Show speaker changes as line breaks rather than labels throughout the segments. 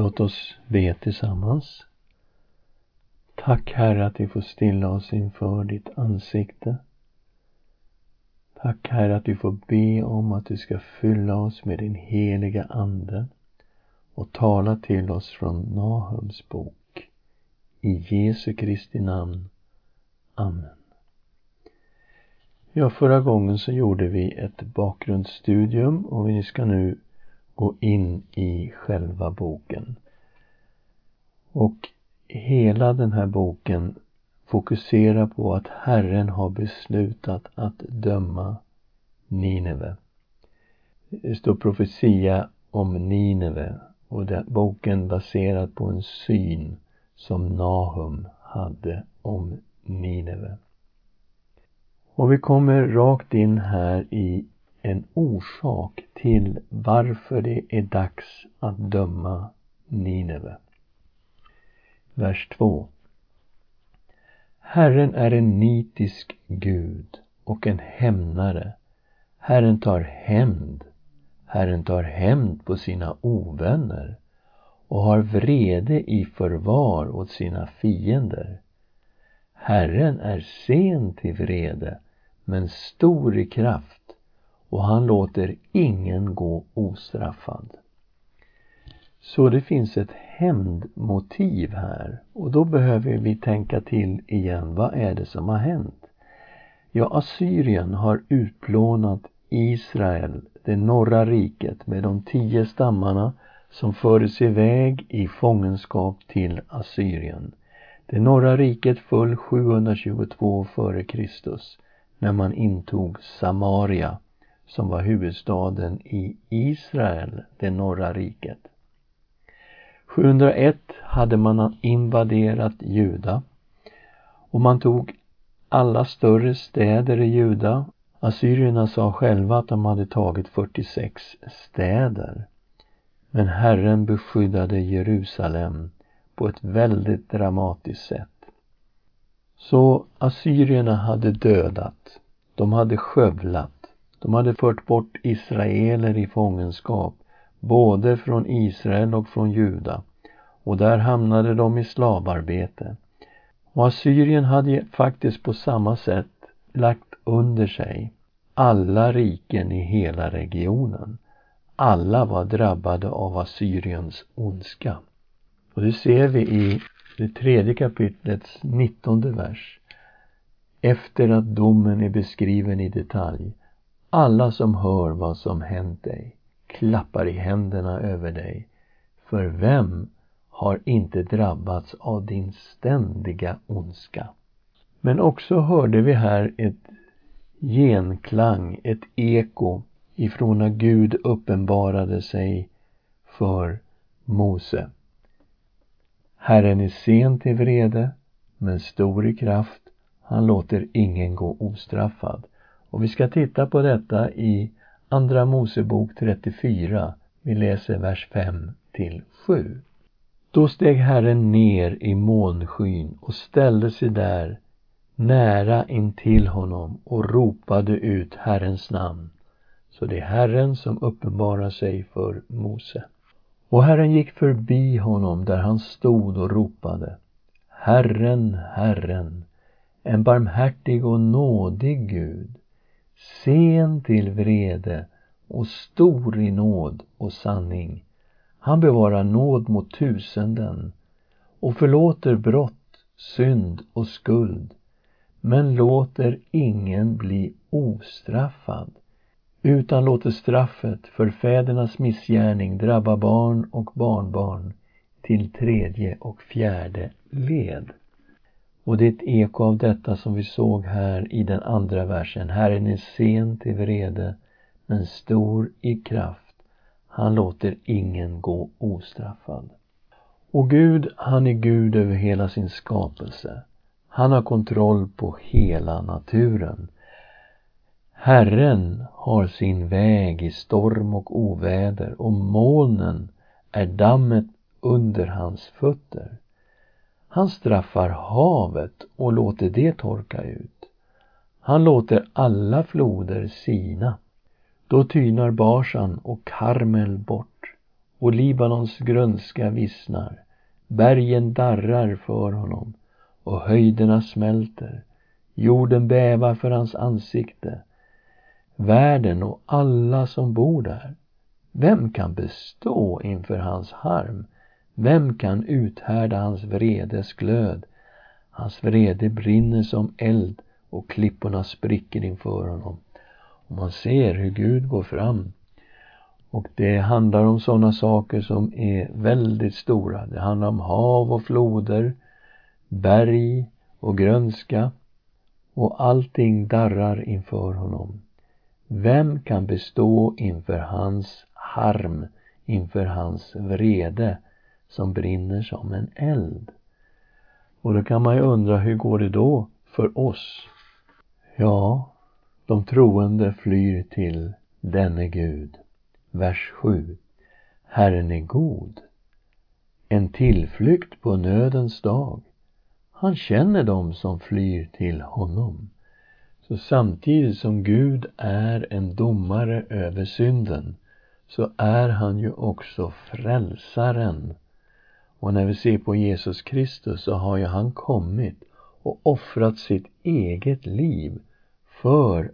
Låt oss be tillsammans. Tack Herre att vi får stilla oss inför ditt ansikte. Tack Herre att vi får be om att du ska fylla oss med din heliga Ande och tala till oss från Nahums bok. I Jesu Kristi namn. Amen. Ja, förra gången så gjorde vi ett bakgrundsstudium och vi ska nu gå in i själva boken. Och hela den här boken fokuserar på att Herren har beslutat att döma Nineve. Det står profetia om Nineve och den boken baserad på en syn som Nahum hade om Nineve. Och vi kommer rakt in här i en orsak till varför det är dags att döma Nineve. Vers 2. Herren är en nitisk Gud och en hämnare. Herren tar hämnd. Herren tar hämnd på sina ovänner och har vrede i förvar åt sina fiender. Herren är sen till vrede, men stor i kraft och han låter ingen gå ostraffad. Så det finns ett hämndmotiv här och då behöver vi tänka till igen. Vad är det som har hänt? Ja, Assyrien har utplånat Israel, det norra riket med de tio stammarna som fördes iväg i fångenskap till Assyrien. Det norra riket föll 722 f.Kr. när man intog Samaria som var huvudstaden i Israel, det norra riket. 701 hade man invaderat Juda och man tog alla större städer i Juda. Assyrierna sa själva att de hade tagit 46 städer. Men Herren beskyddade Jerusalem på ett väldigt dramatiskt sätt. Så assyrierna hade dödat, de hade skövlat, de hade fört bort israeler i fångenskap, både från Israel och från Juda, och där hamnade de i slavarbete. Och Assyrien hade faktiskt på samma sätt lagt under sig alla riken i hela regionen. Alla var drabbade av Assyriens ondska. Och det ser vi i det tredje kapitlets nittonde vers. Efter att domen är beskriven i detalj alla som hör vad som hänt dig klappar i händerna över dig. För vem har inte drabbats av din ständiga ondska? Men också hörde vi här ett genklang, ett eko ifrån när Gud uppenbarade sig för Mose. Herren är sen till vrede, men stor i kraft. Han låter ingen gå ostraffad. Och vi ska titta på detta i Andra Mosebok 34. Vi läser vers 5 till 7. Då steg Herren ner i molnskyn och ställde sig där nära intill honom och ropade ut Herrens namn. Så det är Herren som uppenbarar sig för Mose. Och Herren gick förbi honom där han stod och ropade. Herren, Herren, en barmhärtig och nådig Gud, sen till vrede och stor i nåd och sanning. Han bevarar nåd mot tusenden och förlåter brott, synd och skuld, men låter ingen bli ostraffad, utan låter straffet för fädernas missgärning drabba barn och barnbarn till tredje och fjärde led. Och det är ett eko av detta som vi såg här i den andra versen. Herren är sen till vrede, men stor i kraft. Han låter ingen gå ostraffad. Och Gud, han är Gud över hela sin skapelse. Han har kontroll på hela naturen. Herren har sin väg i storm och oväder och molnen är dammet under hans fötter. Han straffar havet och låter det torka ut. Han låter alla floder sina. Då tynar Barsan och Karmel bort och Libanons grönska vissnar. Bergen darrar för honom och höjderna smälter. Jorden bävar för hans ansikte. Världen och alla som bor där. Vem kan bestå inför hans harm? Vem kan uthärda hans vredes glöd? Hans vrede brinner som eld och klipporna spricker inför honom. Och man ser hur Gud går fram. Och det handlar om sådana saker som är väldigt stora. Det handlar om hav och floder, berg och grönska. Och allting darrar inför honom. Vem kan bestå inför hans harm, inför hans vrede som brinner som en eld? Och då kan man ju undra, hur går det då för oss? Ja, de troende flyr till denne Gud. Vers 7. Herren är god, en tillflykt på nödens dag. Han känner dem som flyr till honom. Så samtidigt som Gud är en domare över synden så är han ju också frälsaren. Och när vi ser på Jesus Kristus så har ju han kommit och offrat sitt eget liv för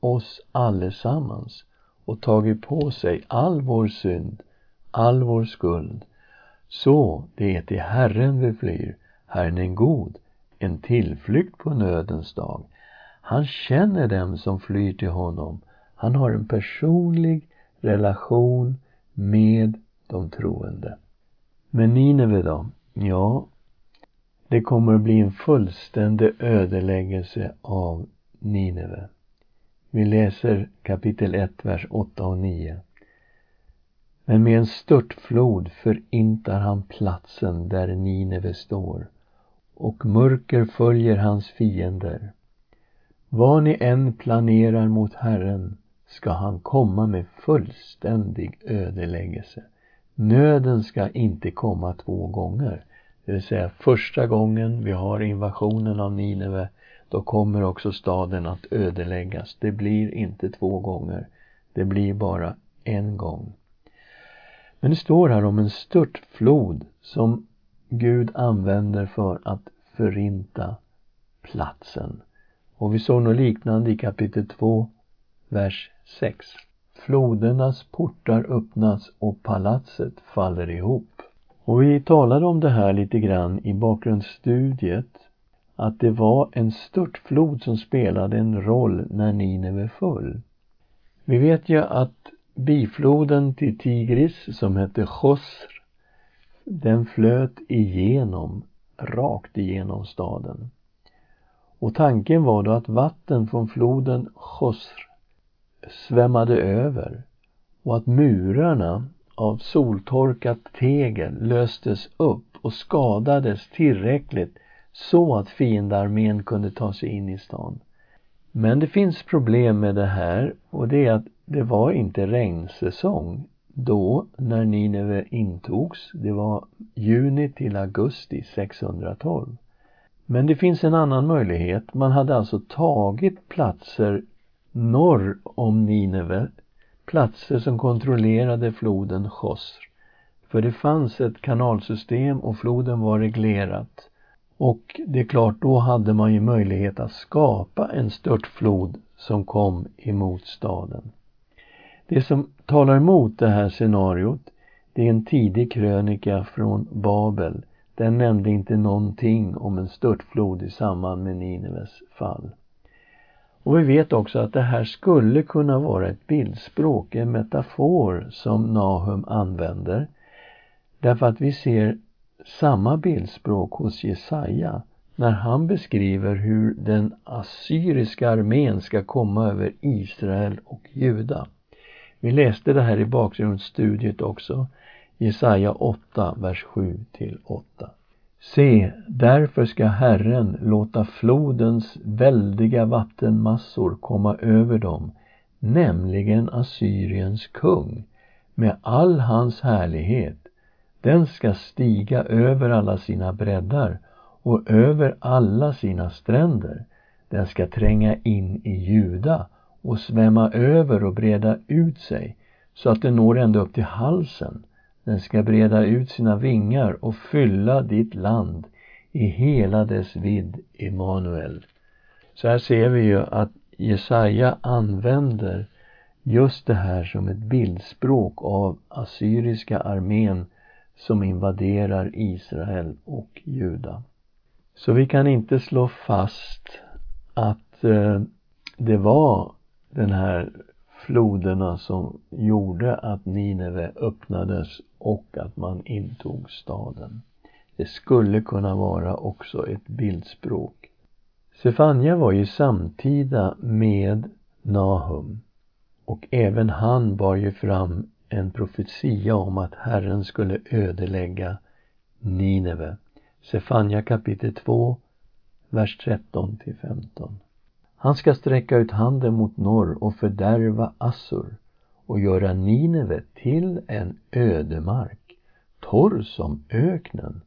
oss allesammans och tagit på sig all vår synd, all vår skuld. Så det är till Herren vi flyr. Herren är god, en tillflykt på nödens dag. Han känner dem som flyr till honom. Han har en personlig relation med de troende. Men Nineve då? Ja, det kommer att bli en fullständig ödeläggelse av Nineve. Vi läser kapitel 1, vers 8 och 9. Men med en störtflod förintar han platsen där Nineve står och mörker följer hans fiender. Vad ni än planerar mot Herren ska han komma med fullständig ödeläggelse. Nöden ska inte komma två gånger. Det vill säga första gången vi har invasionen av Nineve då kommer också staden att ödeläggas. Det blir inte två gånger. Det blir bara en gång. Men det står här om en störtflod som Gud använder för att förinta platsen. Och vi såg något liknande i kapitel 2, vers 6. Flodernas portar öppnas och palatset faller ihop. Och vi talade om det här lite grann i bakgrundsstudiet att det var en störtflod som spelade en roll när Nineve föll. Vi vet ju att bifloden till Tigris som hette Chosr den flöt igenom, rakt igenom staden. Och tanken var då att vatten från floden Chosr svämmade över och att murarna av soltorkat tegel löstes upp och skadades tillräckligt så att fiendearmén kunde ta sig in i stan. Men det finns problem med det här och det är att det var inte regnsäsong då när Nineve intogs. Det var juni till augusti 612. Men det finns en annan möjlighet. Man hade alltså tagit platser norr om Nineve, platser som kontrollerade floden Chosr. För det fanns ett kanalsystem och floden var reglerat. Och det är klart, då hade man ju möjlighet att skapa en störtflod som kom emot staden. Det som talar emot det här scenariot, det är en tidig krönika från Babel. Den nämnde inte någonting om en störtflod i samband med Nineves fall. Och vi vet också att det här skulle kunna vara ett bildspråk, en metafor som Nahum använder. Därför att vi ser samma bildspråk hos Jesaja när han beskriver hur den assyriska armén ska komma över Israel och Juda. Vi läste det här i bakgrundsstudiet också, Jesaja 8, vers 7 till 8. Se, därför ska Herren låta flodens väldiga vattenmassor komma över dem, nämligen Assyriens kung, med all hans härlighet den ska stiga över alla sina breddar och över alla sina stränder. Den ska tränga in i Juda och svämma över och breda ut sig så att den når ända upp till halsen. Den ska breda ut sina vingar och fylla ditt land i hela dess vidd, Emanuel. Så här ser vi ju att Jesaja använder just det här som ett bildspråk av assyriska armén som invaderar Israel och Juda. Så vi kan inte slå fast att eh, det var den här floderna som gjorde att Nineve öppnades och att man intog staden. Det skulle kunna vara också ett bildspråk. Sefania var ju samtida med Nahum och även han bar ju fram en profetia om att Herren skulle ödelägga Nineve. Sefania kapitel 2, vers 13 till 15. Han ska sträcka ut handen mot norr och fördärva Assur och göra Nineve till en ödemark, torr som öknen.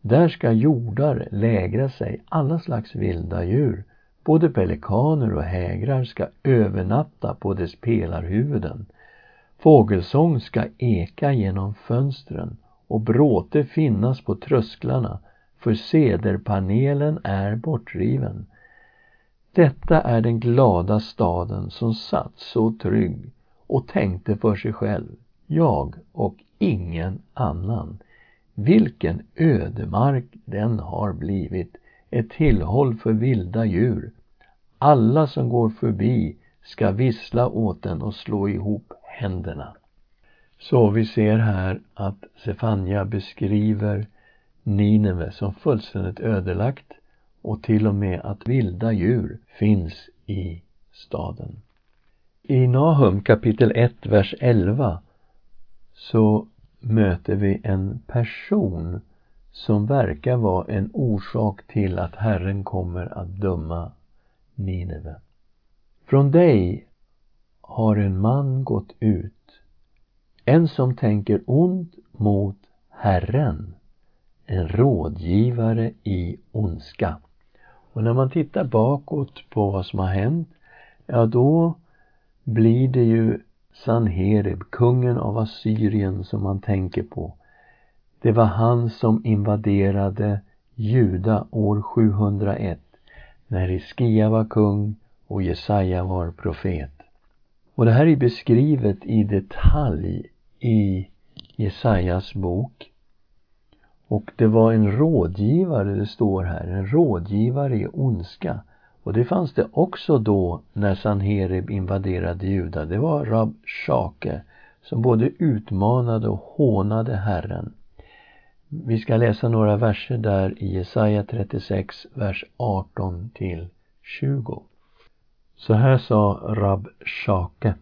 Där ska jordar lägra sig, alla slags vilda djur, både pelikaner och hägrar ska övernatta på dess pelarhuvuden. Fågelsång ska eka genom fönstren och bråte finnas på trösklarna, för sederpanelen är bortriven. Detta är den glada staden som satt så trygg och tänkte för sig själv, jag och ingen annan. Vilken ödemark den har blivit, ett tillhåll för vilda djur. Alla som går förbi ska vissla åt den och slå ihop händerna. Så vi ser här att Sefania beskriver Nineve som fullständigt ödelagt och till och med att vilda djur finns i staden. I Nahum kapitel 1, vers 11 så möter vi en person som verkar vara en orsak till att Herren kommer att döma Nineve. Från dig har en man gått ut, en som tänker ont mot Herren, en rådgivare i ondska. Och när man tittar bakåt på vad som har hänt, ja då blir det ju Sanherib, kungen av Assyrien som man tänker på. Det var han som invaderade Juda år 701 när Hiskia var kung och Jesaja var profet. Och det här är beskrivet i detalj i Jesajas bok. Och det var en rådgivare, det står här, en rådgivare i ondska. Och det fanns det också då när Sanherib invaderade Juda. Det var Rab Shake som både utmanade och hånade Herren. Vi ska läsa några verser där i Jesaja 36, vers 18 till 20. Så här sa Rab Shake.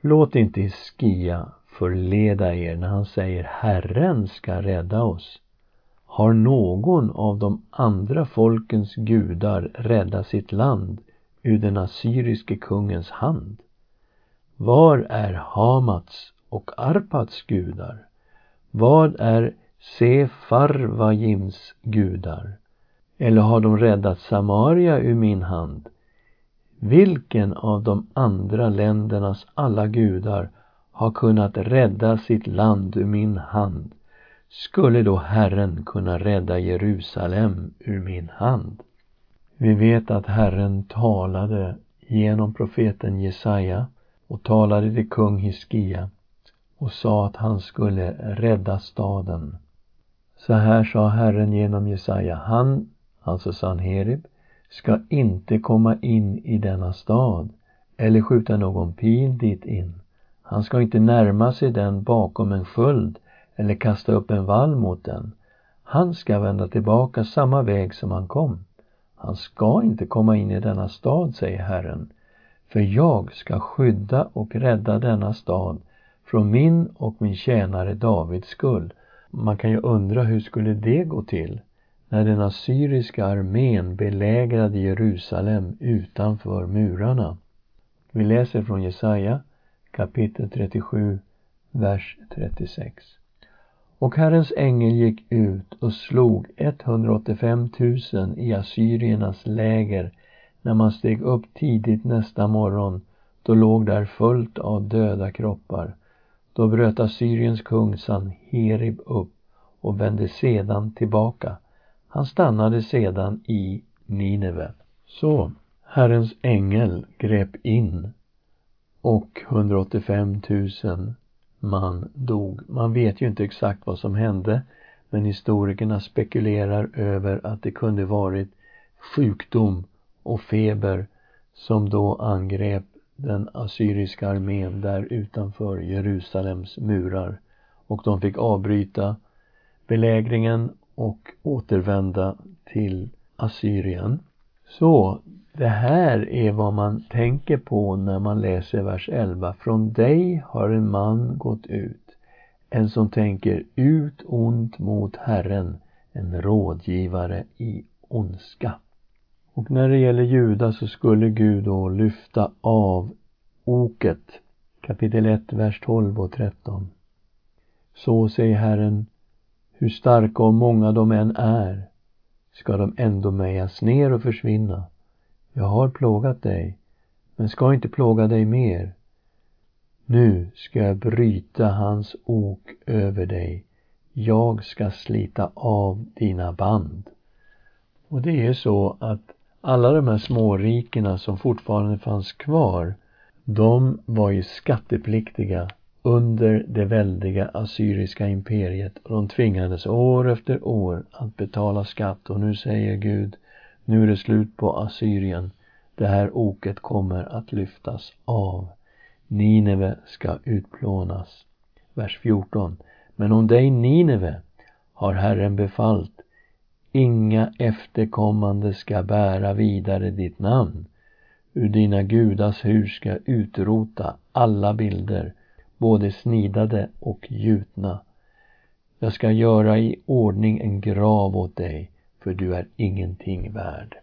Låt inte Hiskia förleda er när han säger Herren ska rädda oss. Har någon av de andra folkens gudar räddat sitt land ur den assyriske kungens hand? Var är Hamats och Arpats gudar? Vad är Sefarvajims gudar? Eller har de räddat Samaria ur min hand? Vilken av de andra ländernas alla gudar har kunnat rädda sitt land ur min hand? Skulle då Herren kunna rädda Jerusalem ur min hand? Vi vet att Herren talade genom profeten Jesaja och talade till kung Hiskia och sa att han skulle rädda staden. Så här sa Herren genom Jesaja, han, alltså Sanherib, ska inte komma in i denna stad eller skjuta någon pil dit in. Han ska inte närma sig den bakom en sköld eller kasta upp en vall mot den. Han ska vända tillbaka samma väg som han kom. Han ska inte komma in i denna stad, säger Herren, för jag ska skydda och rädda denna stad från min och min tjänare Davids skull. Man kan ju undra hur skulle det gå till när den assyriska armén belägrade Jerusalem utanför murarna. Vi läser från Jesaja kapitel 37, vers 36. Och Herrens ängel gick ut och slog 185 000 i assyriernas läger när man steg upp tidigt nästa morgon. Då låg där fullt av döda kroppar. Då bröt Assyriens kung Sanherib upp och vände sedan tillbaka. Han stannade sedan i Nineve. Så Herrens ängel grep in och 185 000 man dog. Man vet ju inte exakt vad som hände men historikerna spekulerar över att det kunde varit sjukdom och feber som då angrep den assyriska armén där utanför Jerusalems murar och de fick avbryta belägringen och återvända till Assyrien. Så det här är vad man tänker på när man läser vers 11. Från dig har en man gått ut, en som tänker ut ont mot Herren, en rådgivare i ondska. Och när det gäller Juda så skulle Gud då lyfta av oket. Kapitel 1, vers 12 och 13. Så säger Herren, hur starka och många de än är, ska de ändå mejas ner och försvinna. Jag har plågat dig, men ska inte plåga dig mer. Nu ska jag bryta hans ok över dig. Jag ska slita av dina band. Och det är så att alla de här smårikena som fortfarande fanns kvar, de var ju skattepliktiga under det väldiga assyriska imperiet och de tvingades år efter år att betala skatt och nu säger Gud nu är det slut på Assyrien. Det här oket kommer att lyftas av. Nineve ska utplånas. Vers 14. Men om dig Nineve har Herren befallt inga efterkommande ska bära vidare ditt namn. Ur dina gudars hus ska utrota alla bilder, både snidade och gjutna. Jag ska göra i ordning en grav åt dig för du är ingenting värd.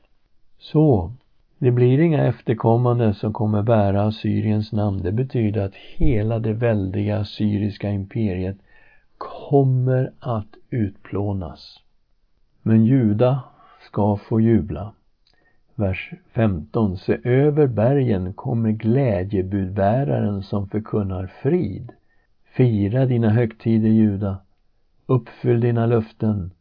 Så, det blir inga efterkommande som kommer bära Assyriens namn. Det betyder att hela det väldiga assyriska imperiet kommer att utplånas. Men Juda ska få jubla. Vers 15. Se över bergen kommer glädjebudbäraren som förkunnar frid. Fira dina högtider, Juda. Uppfyll dina löften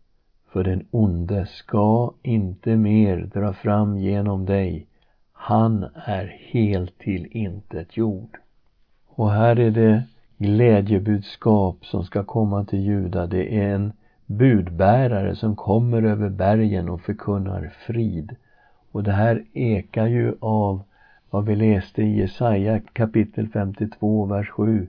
för den onde ska inte mer dra fram genom dig. Han är helt till intet jord. Och här är det glädjebudskap som ska komma till Juda. Det är en budbärare som kommer över bergen och förkunnar frid. Och det här ekar ju av vad vi läste i Jesaja kapitel 52, vers 7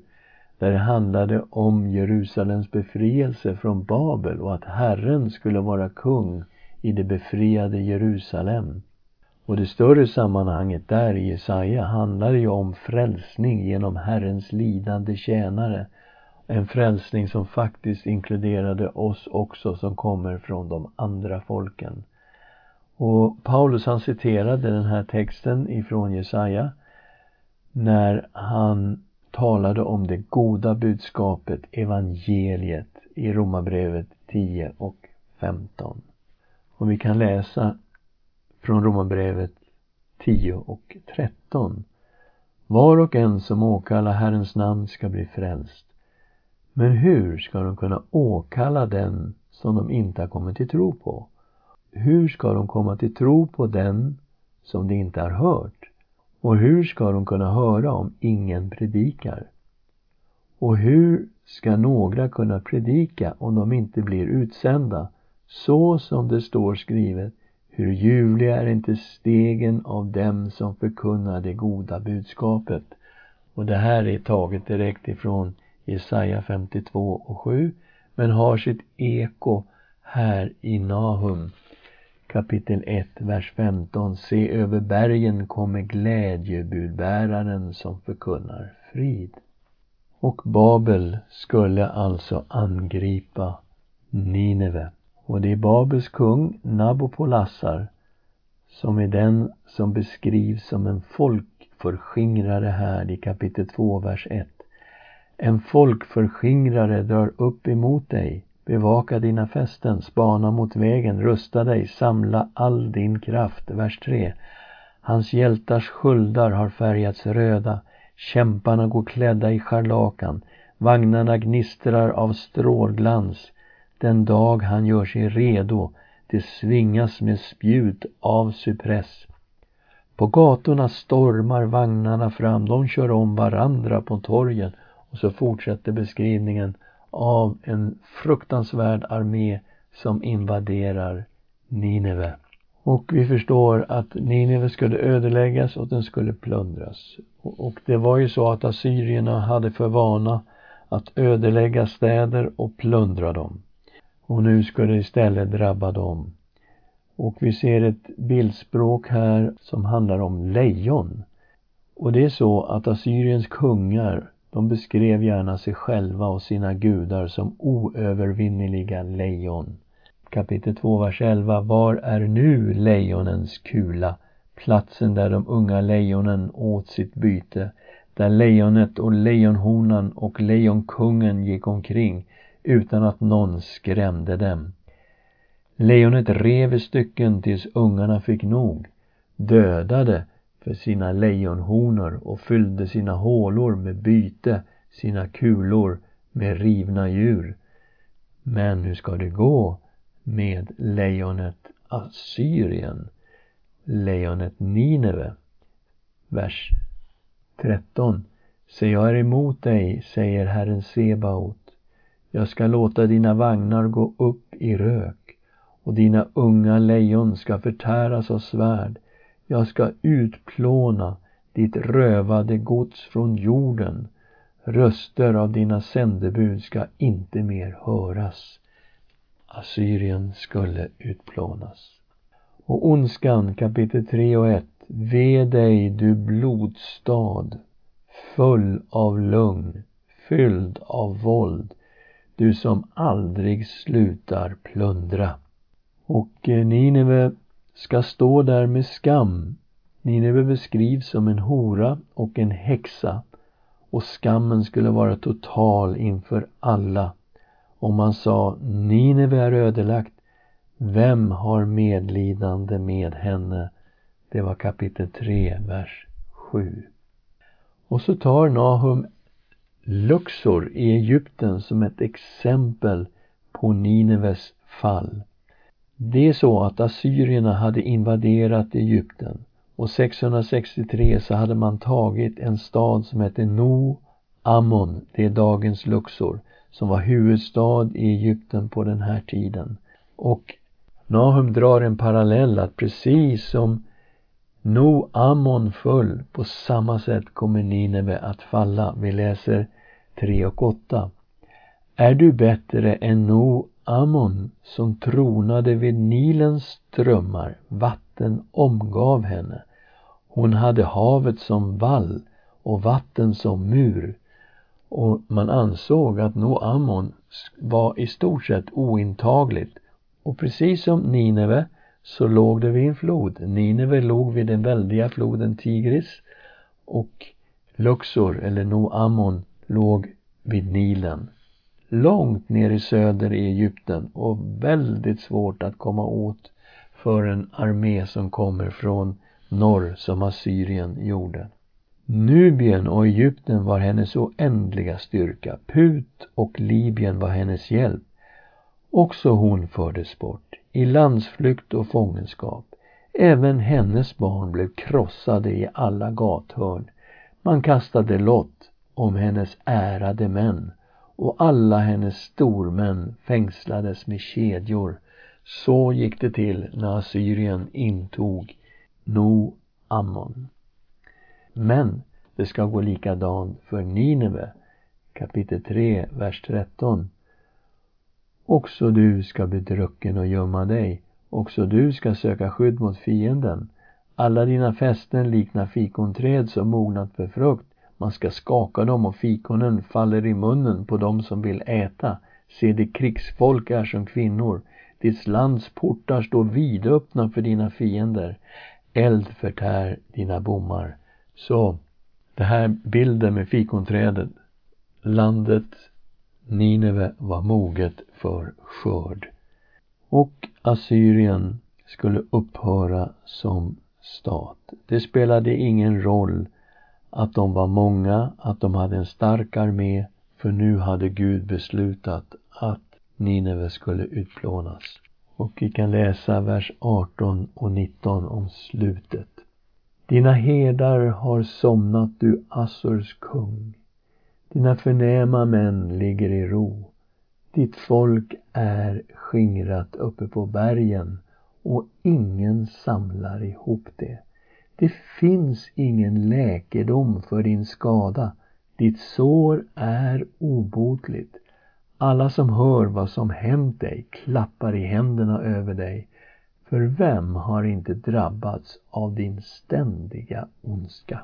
där det handlade om Jerusalems befrielse från Babel och att Herren skulle vara kung i det befriade Jerusalem. Och det större sammanhanget där i Jesaja handlar ju om frälsning genom Herrens lidande tjänare. En frälsning som faktiskt inkluderade oss också som kommer från de andra folken. Och Paulus han citerade den här texten ifrån Jesaja när han talade om det goda budskapet, evangeliet, i Romarbrevet 10 och 15. Och vi kan läsa från Romarbrevet 10 och 13. Var och en som åkallar Herrens namn ska bli frälst. Men hur ska de kunna åkalla den som de inte har kommit till tro på? Hur ska de komma till tro på den som de inte har hört? Och hur ska de kunna höra om ingen predikar? Och hur ska några kunna predika om de inte blir utsända? Så som det står skrivet, hur ljuvliga är inte stegen av dem som förkunnar det goda budskapet. Och det här är taget direkt ifrån Jesaja 52 och 7, men har sitt eko här i Nahum kapitel 1, vers 15. Se över bergen kommer glädjebudbäraren som förkunnar frid. Och Babel skulle alltså angripa Nineve. Och det är Babels kung Nabopolassar som är den som beskrivs som en folkförskingrare här i kapitel 2, vers 1. En folkförskingrare drar upp emot dig Bevaka dina fästen, spana mot vägen, rusta dig, samla all din kraft. Vers 3. Hans hjältars sköldar har färgats röda, kämparna går klädda i scharlakan, Vagnarna gnistrar av strålglans den dag han gör sig redo. Det svingas med spjut av cypress. På gatorna stormar vagnarna fram, de kör om varandra på torgen. Och så fortsätter beskrivningen av en fruktansvärd armé som invaderar Nineve. Och vi förstår att Nineve skulle ödeläggas och den skulle plundras. Och det var ju så att assyrierna hade för vana att ödelägga städer och plundra dem. Och nu skulle det istället drabba dem. Och vi ser ett bildspråk här som handlar om lejon. Och det är så att Assyriens kungar, de beskrev gärna sig själva och sina gudar som oövervinneliga lejon. Kapitel 2, vers 11. Var är nu lejonens kula? Platsen där de unga lejonen åt sitt byte. Där lejonet och lejonhonan och lejonkungen gick omkring utan att någon skrämde dem. Lejonet rev i stycken tills ungarna fick nog, dödade för sina lejonhonor och fyllde sina hålor med byte, sina kulor med rivna djur. Men hur ska det gå med lejonet Assyrien, lejonet Nineve? Vers 13. Se, jag är emot dig, säger Herren Sebaot. Jag ska låta dina vagnar gå upp i rök och dina unga lejon ska förtäras av svärd. Jag ska utplåna ditt rövade gods från jorden. Röster av dina sändebud ska inte mer höras. Assyrien skulle utplånas. Och ondskan kapitel 3 och 1. Ve dig du blodstad, full av lugn, fylld av våld, du som aldrig slutar plundra. Och eh, Nineve ska stå där med skam. Nineve beskrivs som en hora och en häxa och skammen skulle vara total inför alla. Om man sa Nineve är ödelagt, vem har medlidande med henne? Det var kapitel 3, vers 7. Och så tar Nahum Luxor i Egypten som ett exempel på Nineves fall. Det är så att assyrierna hade invaderat Egypten och 663 så hade man tagit en stad som hette No Ammon, det är dagens Luxor, som var huvudstad i Egypten på den här tiden. Och Nahum drar en parallell att precis som No Ammon föll, på samma sätt kommer Nineve att falla. Vi läser 3 och 8. Är du bättre än No Ammon som tronade vid Nilens strömmar, vatten omgav henne. Hon hade havet som vall och vatten som mur. Och man ansåg att Noammon var i stort sett ointagligt. Och precis som Nineve så låg det vid en flod. Nineve låg vid den väldiga floden Tigris och Luxor, eller Noammon, låg vid Nilen långt ner i söder i Egypten och väldigt svårt att komma åt för en armé som kommer från norr som Assyrien gjorde. Nubien och Egypten var hennes oändliga styrka. Put och Libyen var hennes hjälp. Också hon fördes bort, i landsflykt och fångenskap. Även hennes barn blev krossade i alla gathörn. Man kastade lott om hennes ärade män och alla hennes stormän fängslades med kedjor. Så gick det till när Assyrien intog No Ammon. Men det ska gå likadant för Nineve, kapitel 3, vers 13. Också du ska bli drucken och gömma dig. Också du ska söka skydd mot fienden. Alla dina fästen liknar fikonträd som mognat för frukt. Man ska skaka dem och fikonen faller i munnen på dem som vill äta. Se, det krigsfolk är som kvinnor. Ditt lands portar står vidöppna för dina fiender. Eld förtär dina bommar. Så, det här bilden med fikonträdet. Landet Nineve var moget för skörd. Och Assyrien skulle upphöra som stat. Det spelade ingen roll att de var många, att de hade en stark armé, För nu hade Gud beslutat att Nineve skulle utplånas. Och vi kan läsa vers 18 och 19 om slutet. Dina herdar har somnat, du Assurs kung. Dina förnäma män ligger i ro. Ditt folk är skingrat uppe på bergen och ingen samlar ihop det. Det finns ingen läkedom för din skada. Ditt sår är obotligt. Alla som hör vad som hänt dig klappar i händerna över dig. För vem har inte drabbats av din ständiga ondska?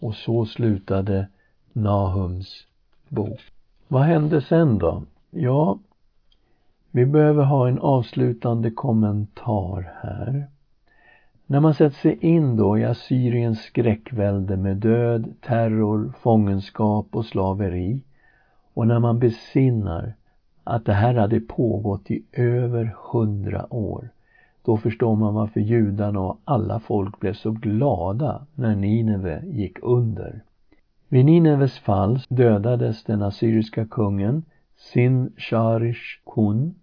Och så slutade Nahums bok. Vad hände sen då? Ja, vi behöver ha en avslutande kommentar här. När man sätter sig in då i Assyriens skräckvälde med död, terror, fångenskap och slaveri och när man besinnar att det här hade pågått i över hundra år då förstår man varför judarna och alla folk blev så glada när Nineve gick under. Vid Nineves fall dödades den assyriska kungen Sin Sharish Kun.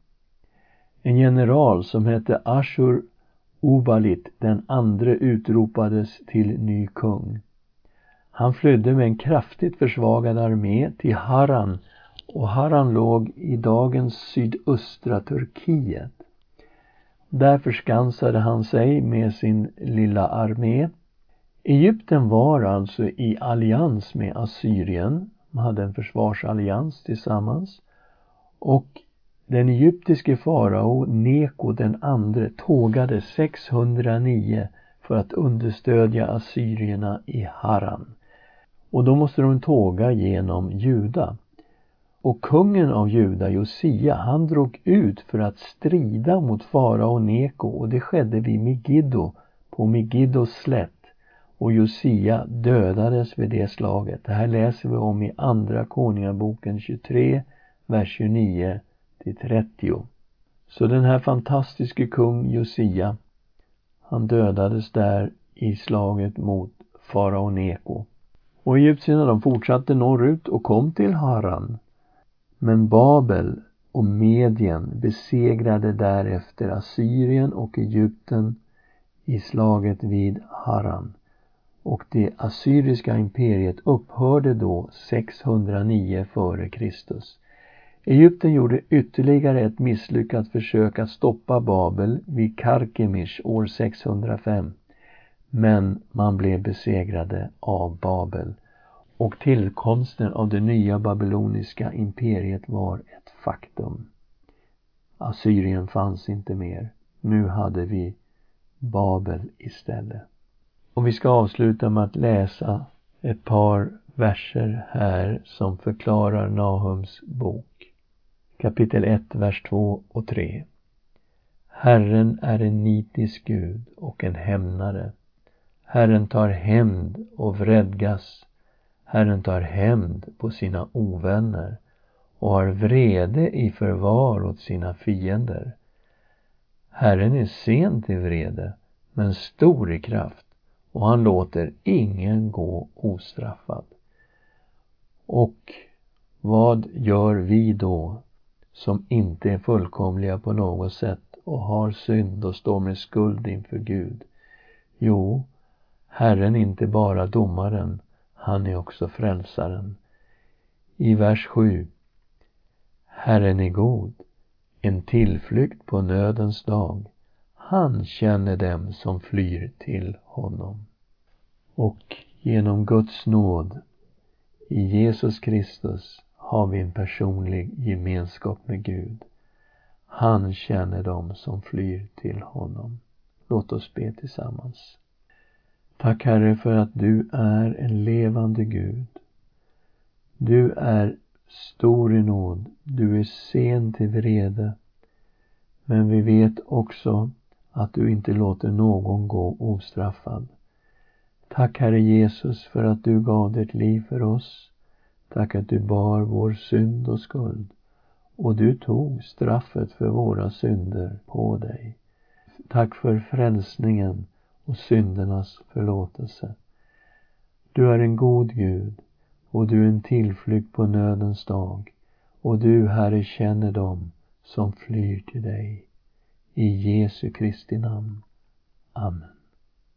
En general som hette Ashur Ubalit den andre utropades till ny kung. Han flydde med en kraftigt försvagad armé till Haran och Haran låg i dagens sydöstra Turkiet. Där förskansade han sig med sin lilla armé. Egypten var alltså i allians med Assyrien, de hade en försvarsallians tillsammans. Och den egyptiske farao Neko den andre tågade 609 för att understödja assyrierna i Haran. Och då måste de tåga genom Juda. Och kungen av Juda, Josia, han drog ut för att strida mot farao Neko och det skedde vid Megiddo, på Megiddos slätt. Och Josia dödades vid det slaget. Det här läser vi om i Andra Konungaboken 23, vers 29 till 30. Så den här fantastiske kung Josia, han dödades där i slaget mot farao Neko. Och egyptierna de fortsatte norrut och kom till Haran. Men Babel och Medien besegrade därefter Assyrien och Egypten i slaget vid Haran. Och det assyriska imperiet upphörde då 609 f.Kr. Egypten gjorde ytterligare ett misslyckat försök att stoppa Babel vid Karkemish år 605. Men man blev besegrade av Babel och tillkomsten av det nya babyloniska imperiet var ett faktum. Assyrien fanns inte mer. Nu hade vi Babel istället. Och vi ska avsluta med att läsa ett par verser här som förklarar Nahums bok. Kapitel 1, vers 2 och 3. Herren är en nitisk Gud och en hämnare. Herren tar hämnd och vredgas. Herren tar hämnd på sina ovänner och har vrede i förvar åt sina fiender. Herren är sen till vrede, men stor i kraft och han låter ingen gå ostraffad. Och vad gör vi då som inte är fullkomliga på något sätt och har synd och står med skuld inför Gud? Jo, Herren är inte bara domaren, han är också frälsaren. I vers 7. Herren är god, en tillflykt på nödens dag. Han känner dem som flyr till honom. Och genom Guds nåd i Jesus Kristus har vi en personlig gemenskap med Gud. Han känner dem som flyr till honom. Låt oss be tillsammans. Tack Herre för att du är en levande Gud. Du är stor i nåd. Du är sen till vrede. Men vi vet också att du inte låter någon gå ostraffad. Tack Herre Jesus för att du gav ditt liv för oss. Tack att du bar vår synd och skuld. Och du tog straffet för våra synder på dig. Tack för frälsningen och syndernas förlåtelse. Du är en god Gud och du är en tillflykt på nödens dag. Och du, Herre, känner dem som flyr till dig. I Jesu Kristi namn. Amen.